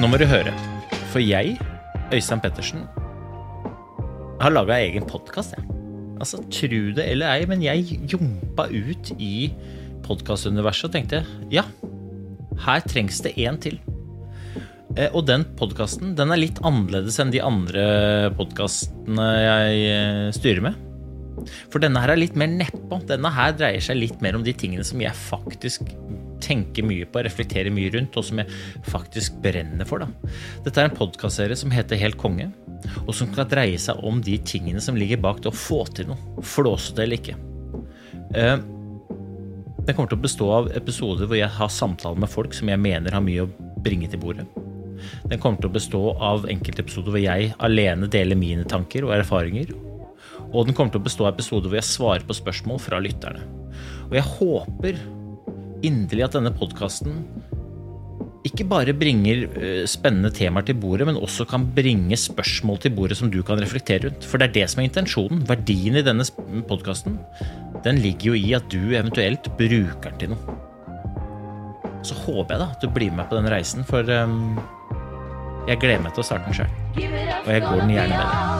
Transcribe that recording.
Nå må du høre, for jeg, Øystein Pettersen, har laga egen podkast, jeg. Altså, tru det eller ei, men jeg jumpa ut i podkastuniverset og tenkte ja, her trengs det én til. Eh, Og den podkasten den er litt annerledes enn de andre podkastene jeg eh, styrer med. For denne her er litt mer nedpå. Denne her dreier seg litt mer om de tingene som jeg faktisk tenker mye på, reflekterer mye rundt, og som jeg faktisk brenner for. Da. Dette er en podkastserie som heter Helt konge, og som kan dreie seg om de tingene som ligger bak det å få til noe. Flåsete eller ikke. Eh, Den kommer til å bestå av episoder hvor jeg har samtaler med folk som jeg mener har mye å bringe til bordet. Den kommer til å bestå av enkeltepisoder hvor jeg alene deler mine tanker og erfaringer. Og den kommer til å bestå av episoder hvor jeg svarer på spørsmål fra lytterne. Og jeg håper inderlig at denne podkasten ikke bare bringer eh, spennende temaer til bordet, men også kan bringe spørsmål til bordet som du kan reflektere rundt. For det er det som er intensjonen. Verdien i denne podkasten, den ligger jo i at du eventuelt bruker den til noe. Så håper jeg da at du blir med på den reisen, for um, jeg gleder meg til å starte den sjøl. Og jeg går den gjerne med deg.